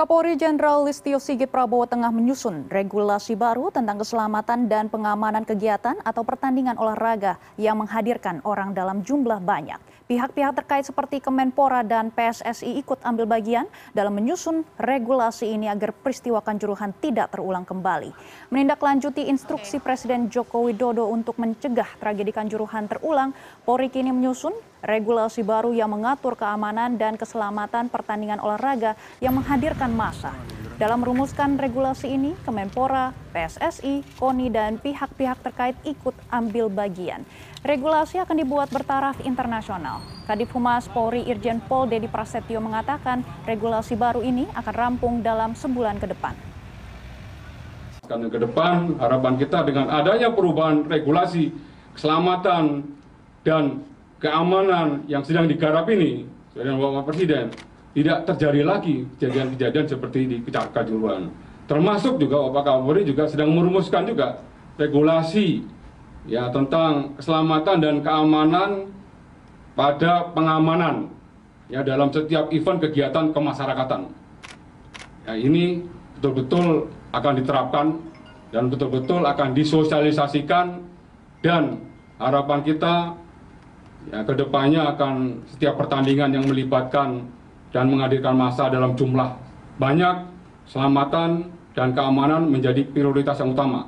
Kapolri Jenderal Listio Sigit Prabowo tengah menyusun regulasi baru tentang keselamatan dan pengamanan kegiatan atau pertandingan olahraga yang menghadirkan orang dalam jumlah banyak. Pihak-pihak terkait seperti Kemenpora dan PSSI ikut ambil bagian dalam menyusun regulasi ini agar peristiwa kanjuruhan tidak terulang kembali. Menindaklanjuti instruksi Presiden Joko Widodo untuk mencegah tragedi kanjuruhan terulang, Polri kini menyusun regulasi baru yang mengatur keamanan dan keselamatan pertandingan olahraga yang menghadirkan massa. Dalam merumuskan regulasi ini, Kemenpora, PSSI, KONI, dan pihak-pihak terkait ikut ambil bagian. Regulasi akan dibuat bertaraf internasional. Kadif Humas Polri Irjen Pol Dedi Prasetyo mengatakan regulasi baru ini akan rampung dalam sebulan ke depan. Karena ke depan harapan kita dengan adanya perubahan regulasi keselamatan dan keamanan yang sedang digarap ini, dengan Bapak Presiden, tidak terjadi lagi kejadian-kejadian seperti di Kanjuruhan. Termasuk juga Bapak Kapolri juga sedang merumuskan juga regulasi ya tentang keselamatan dan keamanan pada pengamanan ya dalam setiap event kegiatan kemasyarakatan. Ya, ini betul-betul akan diterapkan dan betul-betul akan disosialisasikan dan harapan kita ya ke depannya akan setiap pertandingan yang melibatkan dan menghadirkan massa dalam jumlah banyak, keselamatan dan keamanan menjadi prioritas yang utama.